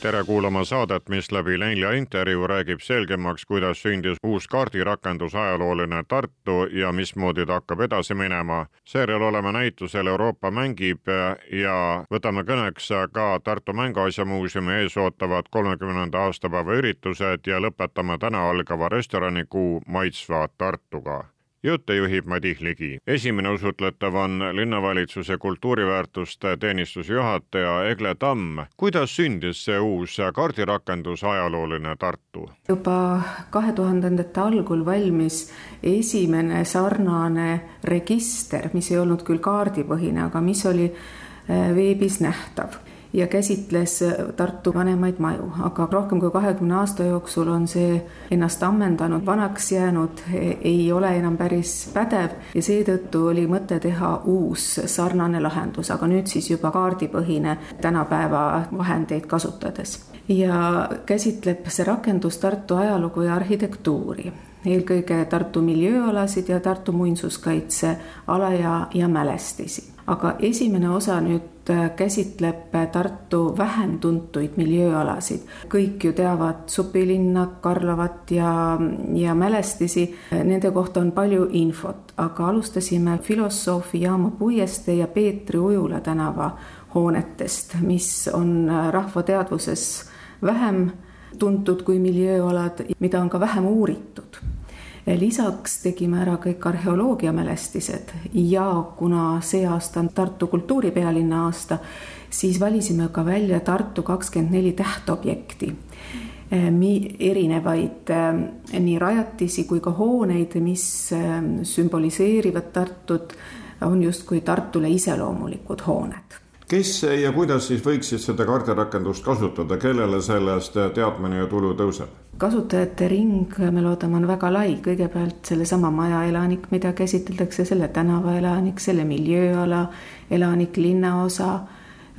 tere kuulama saadet, mis läbi nelja intervjuu räägib selgemaks, kuidas sündis uus kaardirakendus ajalooline Tartu ja mismoodi ta hakkab edasi minema. seejärel oleme näitusel Euroopa mängib ja võtame kõneks ka Tartu Mänguasjamuuseumi ees ootavad kolmekümnenda aastapäeva üritused ja lõpetame täna algava restoranikuu maitsva Tartuga jutte juhib Madis Ligi. esimene usutletav on linnavalitsuse kultuuriväärtuste teenistuse juhataja Egle Tamm. kuidas sündis see uus kaardirakendus Ajalooline Tartu? juba kahe tuhandendate algul valmis esimene sarnane register, mis ei olnud küll kaardipõhine, aga mis oli eh, veebis nähtav ja käsitles Tartu vanemaid maju, aga rohkem kui kahekümne aasta jooksul on see ennast ammendanud, vanaks jäänud, ei ole enam päris pädev ja seetõttu oli mõte teha uus sarnane lahendus, aga nüüd siis juba kaardipõhine tänapäeva vahendeid kasutades. ja käsitleb see rakendus Tartu ajalugu ja arhitektuuri eelkõige Tartu miljööalasid ja Tartu muinsuskaitseala ja, ja mälestisi. Aga esimene osa nüüd Äh, käsitleb Tartu vähem tuntuid miljööalasid. kõik ju teavad supilinna, Karlovat ja, ja mälestisi, nende kohta on palju infot, aga alustasime filosoofi Jaamo Puieste ja Peetri Ujula tänava hoonetest, mis on rahva teadvuses vähem tuntud kui miljööalad, mida on ka vähem uuritud lisaks tegime ära kõik arheoloogiamälestised ja kuna see aasta on Tartu kultuuripealinna aasta, siis valisime ka välja Tartu kakskümmend neli tähtobjekti eh, erinevaid eh, nii rajatisi kui ka hooneid, mis eh, sümboliseerivad Tartut, on justkui Tartule iseloomulikud hooned kes ja kuidas siis võiksid seda kaardirakendust kasutada, kellele sellest teadmine ja tulu tõuseb? Kasutajate ring, me loodame, on väga lai, kõigepealt sellesama maja elanik, mida käsitletakse, selle tänava elanik, selle miljööala elanik, linnaosa,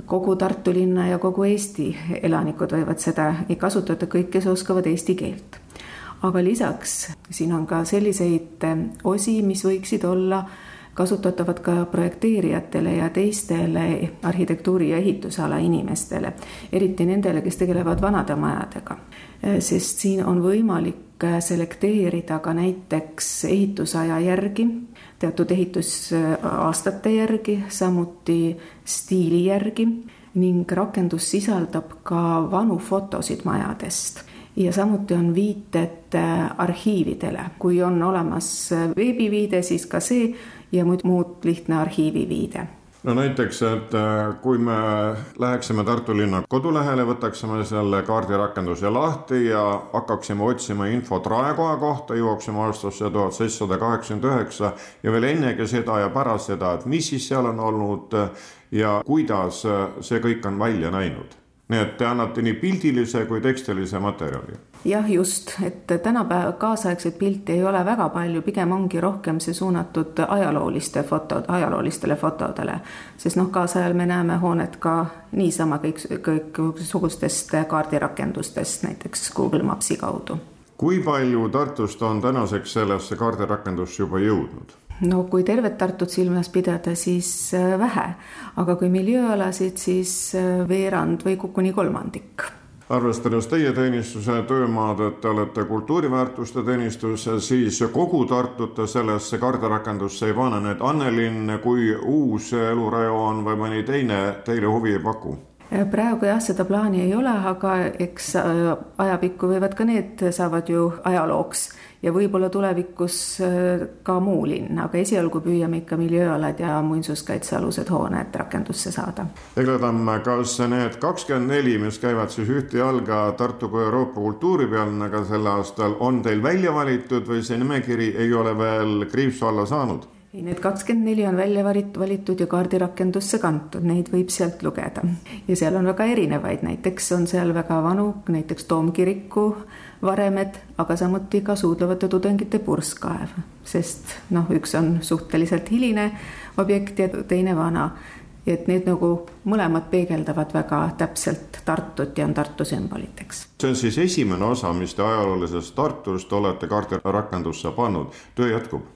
kogu Tartu linna ja kogu Eesti elanikud võivad seda kasutada, kõik, kes oskavad eesti keelt. aga lisaks siin on ka selliseid osi, mis võiksid olla kasutatavad ka projekteerijatele ja teistele arhitektuuri ja ehitusala inimestele, eriti nendele, kes tegelevad vanade majadega. sest siin on võimalik selekteerida ka näiteks ehitusaja järgi, teatud ehitusaastate järgi, samuti stiili järgi ning rakendus sisaldab ka vanu fotosid majadest ja samuti on viited arhiividele, kui on olemas veebiviide, siis ka see ja muud, muud lihtne arhiiviviide no näiteks, et äh, kui me läheksime Tartu linna kodulehele, võtaksime selle kaardirakenduse lahti ja hakkaksime otsima infot Raekoja kohta, jõuaksime aastasse tuhat seitsesada kaheksakümmend üheksa ja veel ennegi seda ja pärast seda, et mis siis seal on olnud ja kuidas see kõik on välja näinud nii et te annate nii pildilise kui tekstilise materjali. Jah, just, et tänapäeva kaasaegseid pilte ei ole väga palju, pigem ongi rohkem see suunatud ajalooliste fotod, ajaloolistele fotodele. sest noh, kaasajal me näeme hoonet ka niisama kõik, kõiksugustest kaardirakendustest, näiteks Google Mapsi kaudu. kui palju Tartust on tänaseks sellesse kaardirakendusse juba jõudnud? no kui tervet Tartut silmas pidada, siis äh, vähe, aga kui miljööalasid, siis äh, veerand või kuni kolmandik arvestades teie teenistuse töömaad, et te olete kultuuriväärtuste teenistus, siis kogu Tartut te sellesse kaardirakendusse ei pane, et Annelinn kui uus elurajoon või mõni teine teile huvi ei paku? praegu jah, seda plaani ei ole, aga eks äh, ajapikku võivad ka need saavad ju ajalooks ja võib-olla tulevikus äh, ka muu linn, aga esialgu püüame ikka miljööalad ja muinsuskaitsealused hooned rakendusse saada. Egle Tamm, kas need kakskümmend neli, mis käivad siis ühte jalga Tartu kui Euroopa kultuuripealinnaga sel aastal, on teil välja valitud või see nimekiri ei ole veel kriipsu alla saanud? ei, need kakskümmend neli on välja valitud ja kaardirakendusse kantud, neid võib sealt lugeda. ja seal on väga erinevaid, näiteks on seal väga vanu, näiteks Toomkiriku varemed, aga samuti ka suudlevate tudengite purskkaev, sest noh, üks on suhteliselt hiline objekt ja teine vana. Et need nagu mõlemad peegeldavad väga täpselt Tartut ja on Tartu sümboliteks. see on siis esimene osa, mis te ajaloolisest Tartust olete kaardirakendusse pannud, töö jätkub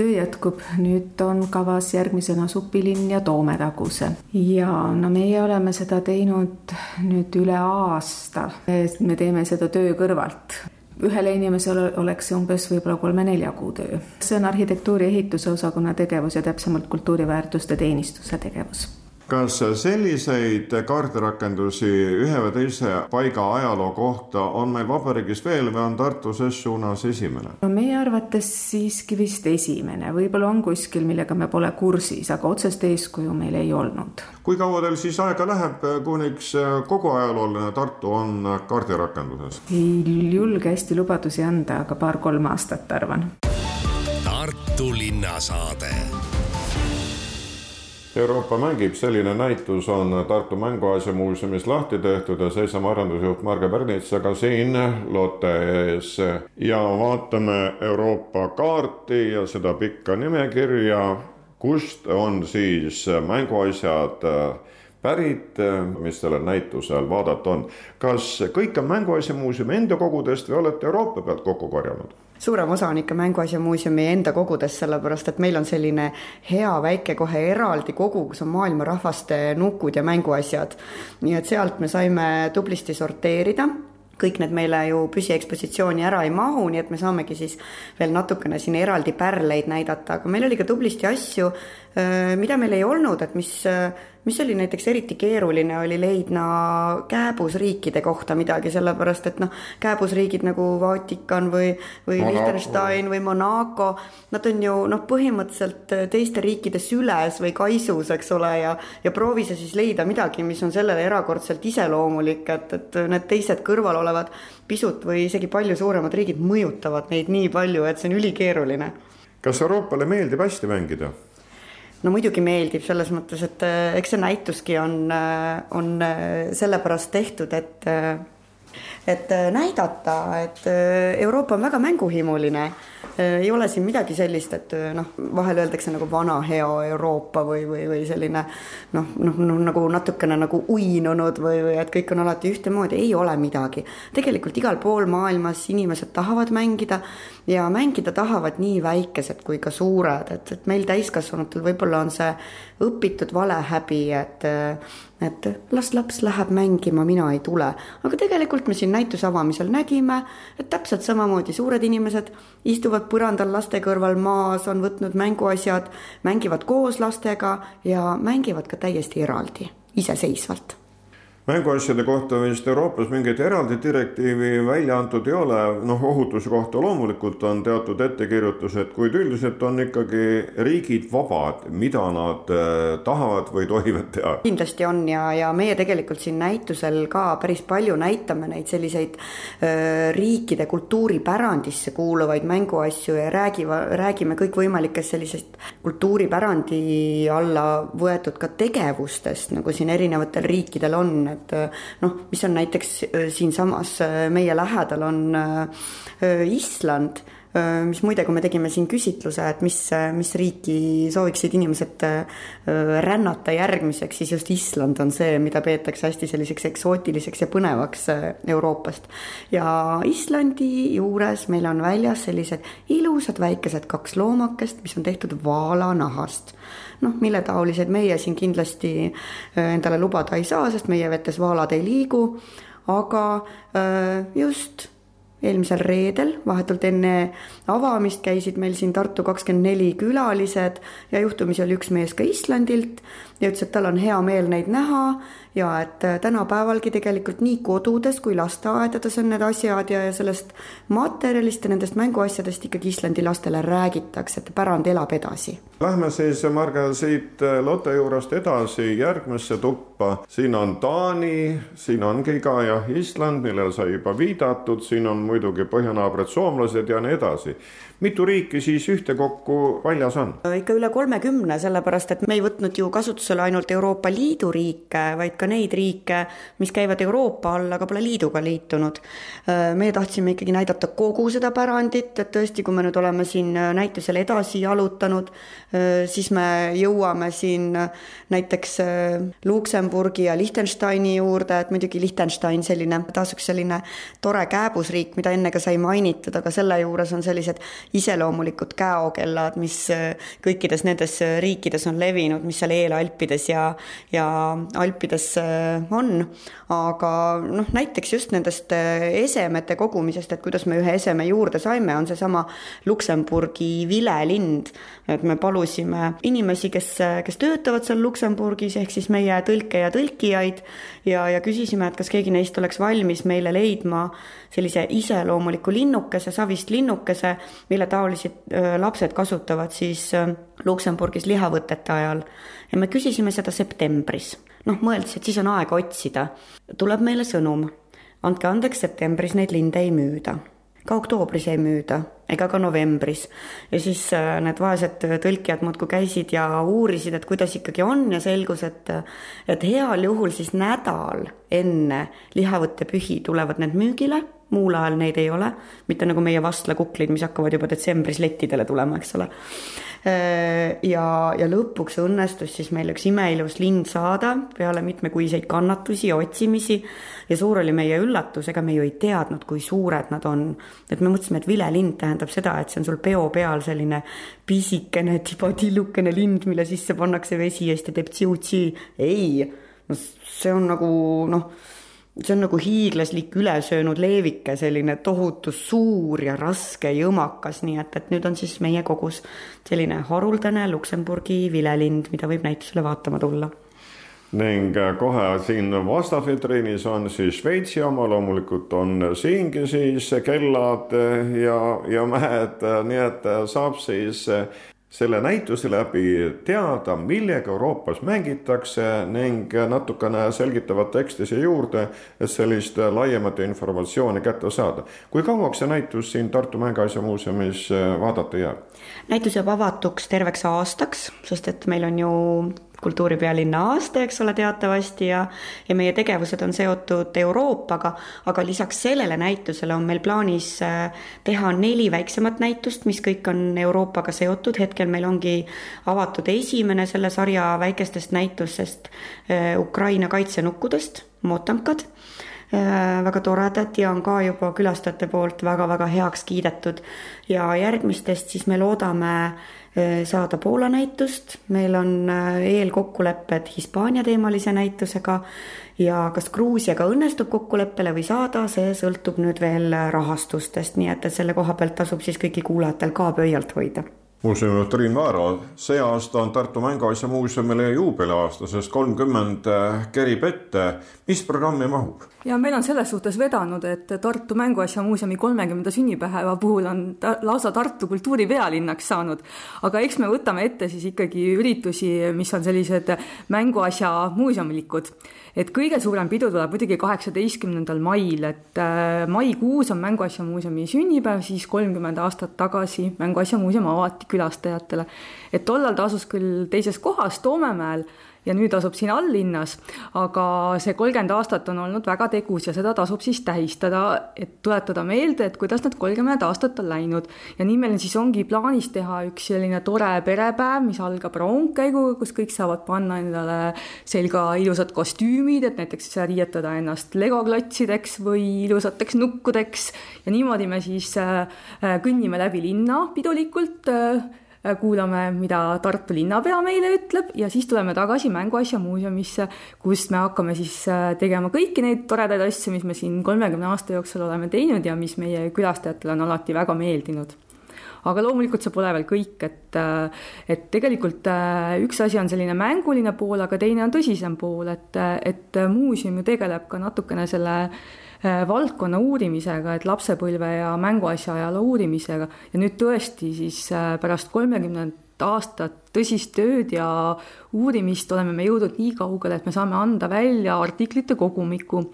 töö jätkub, nüüd on kavas järgmisena Supilinn ja Toometaguse ja no meie oleme seda teinud nüüd üle aasta. me teeme seda töö kõrvalt ühele inimesele oleks see umbes võib-olla kolme-nelja kuu töö. see on arhitektuuri ehituse osakonna tegevus ja täpsemalt kultuuriväärtuste teenistuse tegevus kas selliseid kaardirakendusi ühe või teise paiga ajaloo kohta on meil vabariigis veel või on Tartu ses suunas esimene? no meie arvates siiski vist esimene, võib-olla on kuskil, millega me pole kursis, aga otsest eeskuju meil ei olnud. kui kaua teil siis aega läheb, kuniks kogu ajalooline Tartu on kaardirakenduses? ei julge hästi lubadusi anda, aga paar-kolm aastat arvan. Tartu linnasaade Euroopa mängib, selline näitus on Tartu Mänguasjamuuseumis lahti tehtud ja seisame arendusjuht Marge Pärnitsaga siin Lotte ees ja vaatame Euroopa kaarti ja seda pikka nimekirja, kust on siis mänguasjad pärit, mis sellel näitusel vaadata on. kas kõik on Mänguasjamuuseumi enda kogudest või olete Euroopa pealt kokku korjanud? Suurem osa on ikka Mänguasjamuuseumi enda kogudest, sellepärast et meil on selline hea väike kohe eraldi kogu, kus on maailma rahvaste nukud ja mänguasjad. nii et sealt me saime tublisti sorteerida kõik need meile ju püsiekspositsiooni ära ei mahu, nii et me saamegi siis veel natukene siin eraldi pärleid näidata, aga meil oli ka tublisti asju, mida meil ei olnud, et mis mis oli näiteks eriti keeruline, oli leidna kääbusriikide kohta midagi, sellepärast et noh, kääbusriigid nagu Vatikan või, või Liechtenstein või Monaco, nad on ju noh, põhimõtteliselt teiste riikide süles või kaisus, eks ole, ja ja proovi sa siis leida midagi, mis on sellele erakordselt iseloomulik, et, et need teised kõrval olevad pisut või isegi palju suuremad riigid mõjutavad neid nii palju, et see on ülikeeruline. kas Euroopale meeldib hästi mängida? No muidugi meeldib selles mõttes, et äh, eks see näituski on, äh, on äh, sellepärast tehtud, et et näidata, et Euroopa on väga mänguhimuline. Äh, ei ole siin midagi sellist, et äh, noh, vahel öeldakse nagu vana hea Euroopa või, või, või selline noh, noh, noh nagu natukene nagu uinunud või, või et kõik on alati ühtemoodi, ei ole midagi. tegelikult igal pool maailmas inimesed tahavad mängida ja mängida tahavad nii väikesed kui ka suured, et, et meil täiskasvanutel võib-olla on see õpitud valehäbi, et et las laps läheb mängima, mina ei tule. aga tegelikult me siin näituse avamisel nägime, et täpselt samamoodi suured inimesed istuvad põrandal laste kõrval maas, on võtnud mänguasjad, mängivad koos lastega ja mängivad ka täiesti eraldi, iseseisvalt mänguasjade kohta vist Euroopas mingit eraldi direktiivi välja antud ei ole, noh, ohutuse kohta loomulikult on teatud ettekirjutused, kuid üldiselt on ikkagi riigid vabad, mida nad äh, tahavad või tohivad teha. kindlasti on ja, ja meie tegelikult siin näitusel ka päris palju näitame neid selliseid äh, riikide kultuuripärandisse kuuluvaid mänguasju ja räägiva, räägime kõikvõimalikest sellisest kultuuripärandi alla võetud ka tegevustest, nagu siin erinevatel riikidel on, et et äh, noh, mis on näiteks äh, siinsamas äh, meie lähedal on Island mis muide, kui me tegime siin küsitluse, et mis, mis riiki sooviksid inimesed rännata järgmiseks, siis just Island on see, mida peetakse hästi selliseks eksootiliseks ja põnevaks Euroopast. ja Islandi juures meil on väljas sellised ilusad väikesed kaks loomakest, mis on tehtud vaalanahast noh, milletaolised meie siin kindlasti endale lubada ei saa, sest meie vetes vaalad ei liigu, aga just eelmisel reedel, vahetult enne avamist käisid meil siin Tartu kakskümmend neli külalised ja juhtumisi oli üks mees ka Islandilt ja ütles, et tal on hea meel neid näha ja et äh, tänapäevalgi tegelikult nii kodudes kui lasteaedades on need asjad ja, ja sellest materjalist ja nendest mänguasjadest ikkagi Islandi lastele räägitakse, et pärand elab edasi. Lähme siis, Marge, siit äh, Lotte juurest edasi järgmisse tuppa. siin on Taani, siin ongi ka jah Island, millele sai juba viidatud, siin on muidugi põhjanaabrid soomlased ja nii edasi mitu riiki siis ühtekokku väljas on? ikka üle kolmekümne, sellepärast et me ei võtnud ju kasutusele ainult Euroopa Liidu riike, vaid ka neid riike, mis käivad Euroopa all, aga pole liiduga liitunud. meie tahtsime ikkagi näidata kogu seda pärandit, et tõesti, kui me nüüd oleme siin näitusel edasi jalutanud, siis me jõuame siin näiteks Luksemburgi ja Liechtensteini juurde, et muidugi Liechtenstein selline, taas üks selline tore kääbusriik, mida enne ka sai mainitud, aga selle juures on sellised iseloomulikud käokellad, mis kõikides nendes riikides on levinud, mis seal eelalpides ja, ja Alpides on. aga noh, näiteks just nendest esemete kogumisest, et kuidas me ühe eseme juurde saime, on seesama Luksemburgi vilelind. et me palusime inimesi, kes, kes töötavad seal Luksemburgis, ehk siis meie tõlke ja tõlkijaid ja, ja küsisime, et kas keegi neist oleks valmis meile leidma sellise iseloomuliku linnukese, savist linnukese, mille taolised lapsed kasutavad siis Luksemburgis lihavõtete ajal. ja me küsisime seda septembris. Noh, mõeldes, et siis on aega otsida. tuleb meile sõnum, andke andeks, septembris neid linde ei müüda ka oktoobris ei müüda ega ka novembris. ja siis need vaesed tõlkijad muudkui käisid ja uurisid, et kuidas ikkagi on ja selgus, et et heal juhul siis nädal enne lihavõttepühi tulevad need müügile muul ajal neid ei ole, mitte nagu meie vastlakuklid, mis hakkavad juba detsembris lettidele tulema, eks ole. ja, ja lõpuks õnnestus siis meil üks imeilus lind saada peale mitmekuiseid kannatusi ja otsimisi ja suur oli meie üllatus, ega me ju ei teadnud, kui suured nad on. et me mõtlesime, et vilelind tähendab seda, et see on sul peo peal selline pisikene tibadillukene lind, mille sisse pannakse vesi ja siis ta teeb tsiu-tsi. ei, no see on nagu noh see on nagu hiiglaslik ülesöönud leevike, selline tohutu suur ja raske jõmakas, nii et, et nüüd on siis meie kogus selline haruldane Luksemburgi vilelind, mida võib näitusele vaatama tulla. Ning kohe siin vastasvitriinis on siis Šveitsi oma, loomulikult on siingi siis kellad ja, ja mäed, nii et saab siis selle näituse läbi teada, millega Euroopas mängitakse ning natukene selgitavat teksti siia juurde, et sellist laiemat informatsiooni kätte saada. kui kauaks see näitus siin Tartu Mänguasjamuuseumis vaadata jääb? näitus jääb avatuks terveks aastaks, sest et meil on ju kultuuripealinna aasta, eks ole, teatavasti ja, ja meie tegevused on seotud Euroopaga, aga lisaks sellele näitusele on meil plaanis äh, teha neli väiksemat näitust, mis kõik on Euroopaga seotud, hetkel meil ongi avatud esimene selle sarja väikestest näitustest äh, Ukraina kaitsenukkudest, mootamkad äh, väga toredad ja on ka juba külastajate poolt väga-väga heaks kiidetud. ja järgmistest siis me loodame saada Poola näitust, meil on äh, eelkokkulepped Hispaania teemalise näitusega. Ja kas Gruusiaga õnnestub kokkuleppele või saada, see sõltub nüüd veel rahastustest, nii et, et selle koha pealt tasub siis kõigil kuulajatel ka pöialt hoida muuseumijuht Triin Vaaro, see aasta on Tartu Mänguasjamuuseumile juubeliaasta, sest kolmkümmend äh, kerib ette. mis programmi mahub? ja meil on selles suhtes vedanud, et Tartu Mänguasjamuuseumi kolmekümnenda sünnipäeva puhul on ta lausa Tartu kultuuripealinnaks saanud. aga eks me võtame ette siis ikkagi üritusi, mis on sellised mänguasja muuseumilikud. et kõige suurem pidu tuleb muidugi kaheksateistkümnendal mail, et äh, maikuus on Mänguasjamuuseumi sünnipäev, siis kolmkümmend aastat tagasi Mänguasjamuuseum avati külastajatele. Et tollal ta asus küll teises kohas, Toomemäel ja nüüd asub siin alllinnas, aga see kolmkümmend aastat on olnud väga tegus ja seda tasub siis tähistada, et tuletada meelde, et kuidas need kolmkümmend aastat on läinud. ja nii meil siis ongi plaanis teha üks selline tore perepäev, mis algab rongkäiguga, kus kõik saavad panna endale selga ilusad kostüümid, et näiteks riietada ennast legoklotsideks või ilusateks nukkudeks ja niimoodi me siis äh, kõnnime läbi linna pidulikult äh, Äh, kuulame, mida Tartu linnapea meile ütleb ja siis tuleme tagasi Mänguasjamuuseumisse, kus me hakkame siis äh, tegema kõiki neid toredaid asju, mis me siin kolmekümne aasta jooksul oleme teinud ja mis meie külastajatele on alati väga meeldinud. Aga loomulikult see pole veel kõik, et, äh, et tegelikult üks asi on selline mänguline pool, aga teine on tõsisem pool, et, et muuseum ju tegeleb ka natukene selle Äh, valdkonna uurimisega, et lapsepõlve ja mänguasja ajaloo uurimisega. Ja nüüd tõesti siis äh, pärast kolmekümnendat aastat tõsist tööd ja uurimist oleme me jõudnud nii kaugele, et me saame anda välja artiklite kogumiku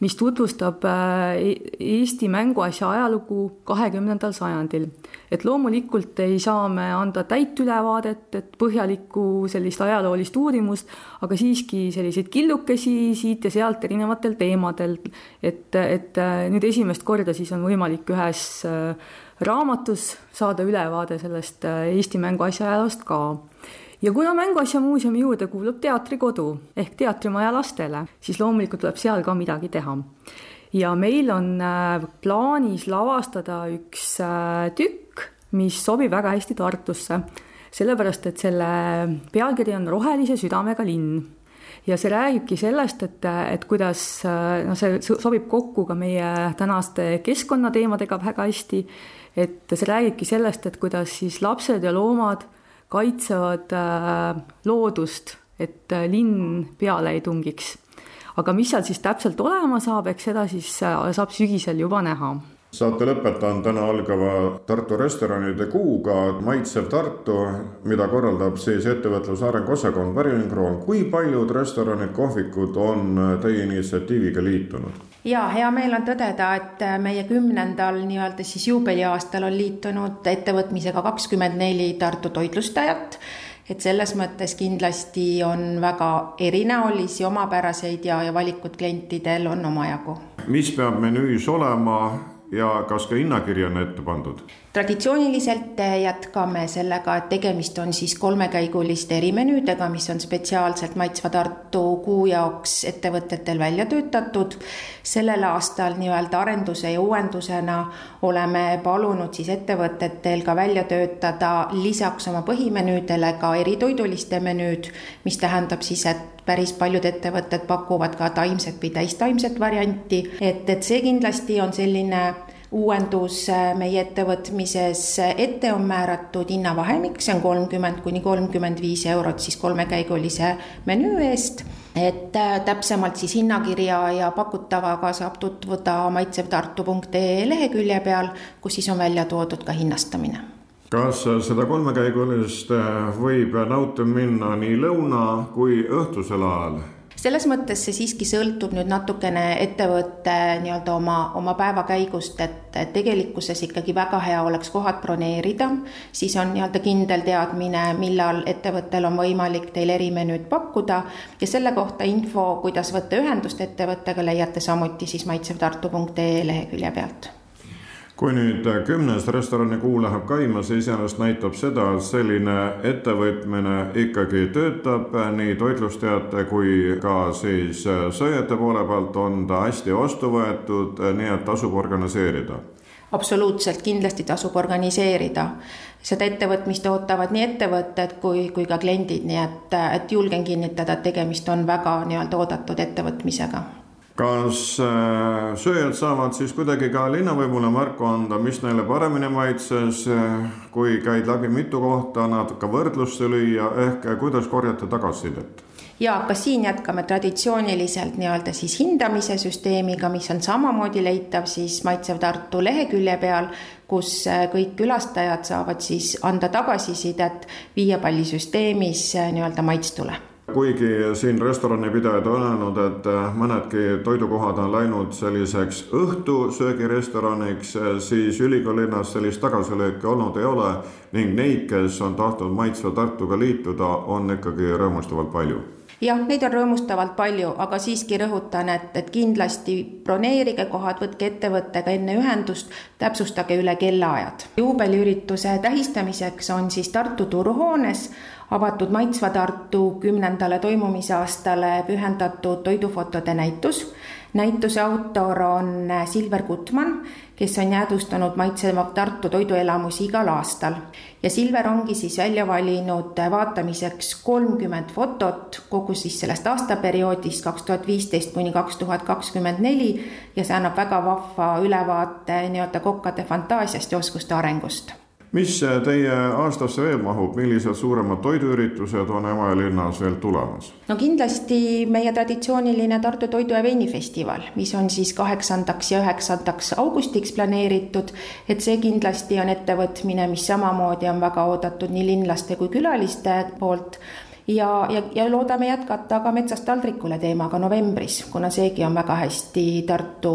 mis tutvustab äh, e-, Eesti mänguasja ajalugu kahekümnendal sajandil. et loomulikult ei saa me anda täit ülevaadet, et põhjalikku sellist ajaloolist uurimust, aga siiski selliseid killukesi siit ja sealt erinevatel teemadel, et, et äh, nüüd esimest korda siis on võimalik ühes äh, raamatus saada ülevaade sellest Eesti mänguasja ajaloost ka ja kuna Mänguasjamuuseumi juurde kuulub teatrikodu ehk teatrimaja lastele, siis loomulikult tuleb seal ka midagi teha. ja meil on äh, plaanis lavastada üks äh, tükk, mis sobib väga hästi Tartusse, sellepärast et selle pealkiri on Rohelise südamega linn ja see räägibki sellest, et, et kuidas noh, see sobib kokku ka meie tänaste keskkonnateemadega väga hästi, et see räägibki sellest, et kuidas siis lapsed ja loomad kaitsevad äh, loodust, et äh, linn peale ei tungiks. aga mis seal siis täpselt olema saab, eks seda siis äh, saab sügisel juba näha saate lõpetan täna algava Tartu restoranide kuuga Maitsev Tartu, mida korraldab siis ettevõtluse arenguosakond Väringroon. kui paljud restoranid, kohvikud on teie initsiatiiviga liitunud? ja hea meel on tõdeda, et meie kümnendal nii-öelda siis juubeliaastal on liitunud ettevõtmisega kakskümmend neli Tartu toitlustajat et selles mõttes kindlasti on väga erinäolisi, omapäraseid ja, ja valikud klientidel on omajagu. mis peab menüüs olema ja kas ka hinnakiri on ette pandud? Traditsiooniliselt jätkame sellega, et tegemist on siis kolmekäiguliste erimenüüdega, mis on spetsiaalselt Maitsva Tartu kuu jaoks ettevõtetel välja töötatud. sellel aastal nii-öelda arenduse ja uuendusena oleme palunud siis ettevõtetel ka välja töötada lisaks oma põhimenüüdele ka eritoiduliste menüüd, mis tähendab siis, et päris paljud ettevõtted pakuvad ka taimset või täistaimset varianti, et, et see kindlasti on selline uuendus äh, meie ettevõtmises, ette on määratud hinnavahemik, see on kolmkümmend kuni kolmkümmend viis eurot siis kolmekäigulise menüü eest et äh, täpsemalt siis hinnakirja ja pakutavaga saab tutvuda maitsevtartu.ee lehekülje peal, kus siis on välja toodud ka hinnastamine kas seda kolmekäigulist äh, võib nautima minna nii lõuna kui õhtusel ajal? Selles mõttes see siiski sõltub nüüd natukene ettevõtte nii-öelda oma, oma päevakäigust, et tegelikkuses ikkagi väga hea oleks kohad broneerida, siis on nii-öelda kindel teadmine, millal ettevõttel on võimalik teil erimenüüd pakkuda. Ja selle kohta info, kuidas võtta ühendust ettevõttega, leiate samuti siis maitsevtartu.ee lehekülje pealt kui nüüd kümnes restoranikuu läheb käima, see iseenesest näitab seda, et selline ettevõtmine ikkagi töötab nii toitlustajate kui ka siis sööjate poole pealt on ta hästi vastu võetud, nii et tasub organiseerida absoluutselt, kindlasti tasub organiseerida. seda ettevõtmist ootavad nii ettevõtted kui, kui ka kliendid, nii et, et julgen kinnitada, et tegemist on väga nii-öelda oodatud ettevõtmisega kas äh, sööjad saavad siis kuidagi ka linnavõimule märku anda, mis neile paremini maitses, kui käid läbi mitu kohta, natuke võrdlusse lüüa, ehk kuidas korjata tagasisidet? ja ka siin jätkame traditsiooniliselt nii-öelda siis hindamise süsteemiga, mis on samamoodi leitav siis Maitsev Tartu lehekülje peal, kus äh, kõik külastajad saavad siis anda tagasisidet viiepallisüsteemis äh, nii-öelda maitstule kuigi siin restoranipidajad on öelnud, et äh, mõnedki toidukohad on läinud selliseks õhtusöögirestoraniks, äh, siis ülikoolilinnas sellist tagasilööki olnud ei ole ning neid, kes on tahtnud maitsva Tartuga liituda, on ikkagi rõõmustavalt palju jah, neid on rõõmustavalt palju, aga siiski rõhutan, et, et kindlasti broneerige kohad, võtke ettevõttega enne ühendust, täpsustage üle kellaajad. juubeliürituse tähistamiseks on siis Tartu turuhoones avatud Maitsva Tartu kümnendale toimumisaastale pühendatud toidufotode näitus. Näituse autor on Silver Gutman, kes on jäädvustanud Maitseva Tartu toiduelamusi igal aastal. ja Silver ongi siis välja valinud vaatamiseks kolmkümmend fotot kogu siis sellest aastaperioodist kaks tuhat viisteist kuni kaks tuhat kakskümmend neli ja see annab väga vahva ülevaate nii-öelda kokkade fantaasiast ja oskuste arengust mis teie aastasse veel mahub, millised suuremad toiduüritused on Emajõe linnas veel tulemas? no kindlasti meie traditsiooniline Tartu Toidu ja Veinifestival, mis on siis kaheksandaks ja üheksandaks augustiks planeeritud, et see kindlasti on ettevõtmine, mis samamoodi on väga oodatud nii linlaste kui külaliste poolt. Ja, ja, ja loodame jätkata ka Metsast taldrikule teemaga novembris, kuna seegi on väga hästi Tartu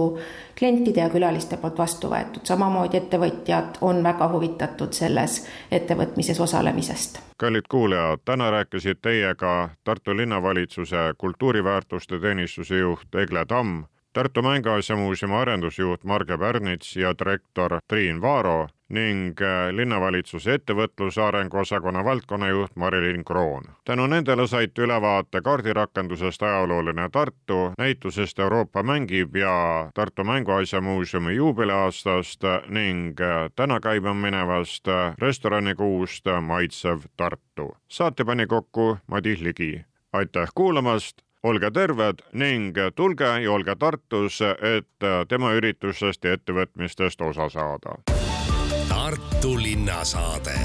klientide ja külaliste poolt vastu võetud, samamoodi ettevõtjad on väga huvitatud selles ettevõtmises osalemisest. kallid kuulajad, täna rääkisid teiega Tartu linnavalitsuse kultuuriväärtuste teenistuse juht Egle Tamm Tartu Mänguasjamuuseumi arendusjuht Marge Pärnits ja direktor Triin Vaaro ning äh, linnavalitsuse ettevõtluse arenguosakonna valdkonnajuht Marilyn Kroon. tänu nendele saite ülevaate kaardirakendusest ajalooline Tartu, näitusest Euroopa mängib ja Tartu Mänguasjamuuseumi juubeliaastast ning äh, täna käima minevast äh, restoranikuust Maitsev Tartu. saate pani kokku Madis Ligi. aitäh kuulamast olge terved ning tulge ja olge Tartus, et tema üritustest ja ettevõtmistest osa saada. Tartu linnasaade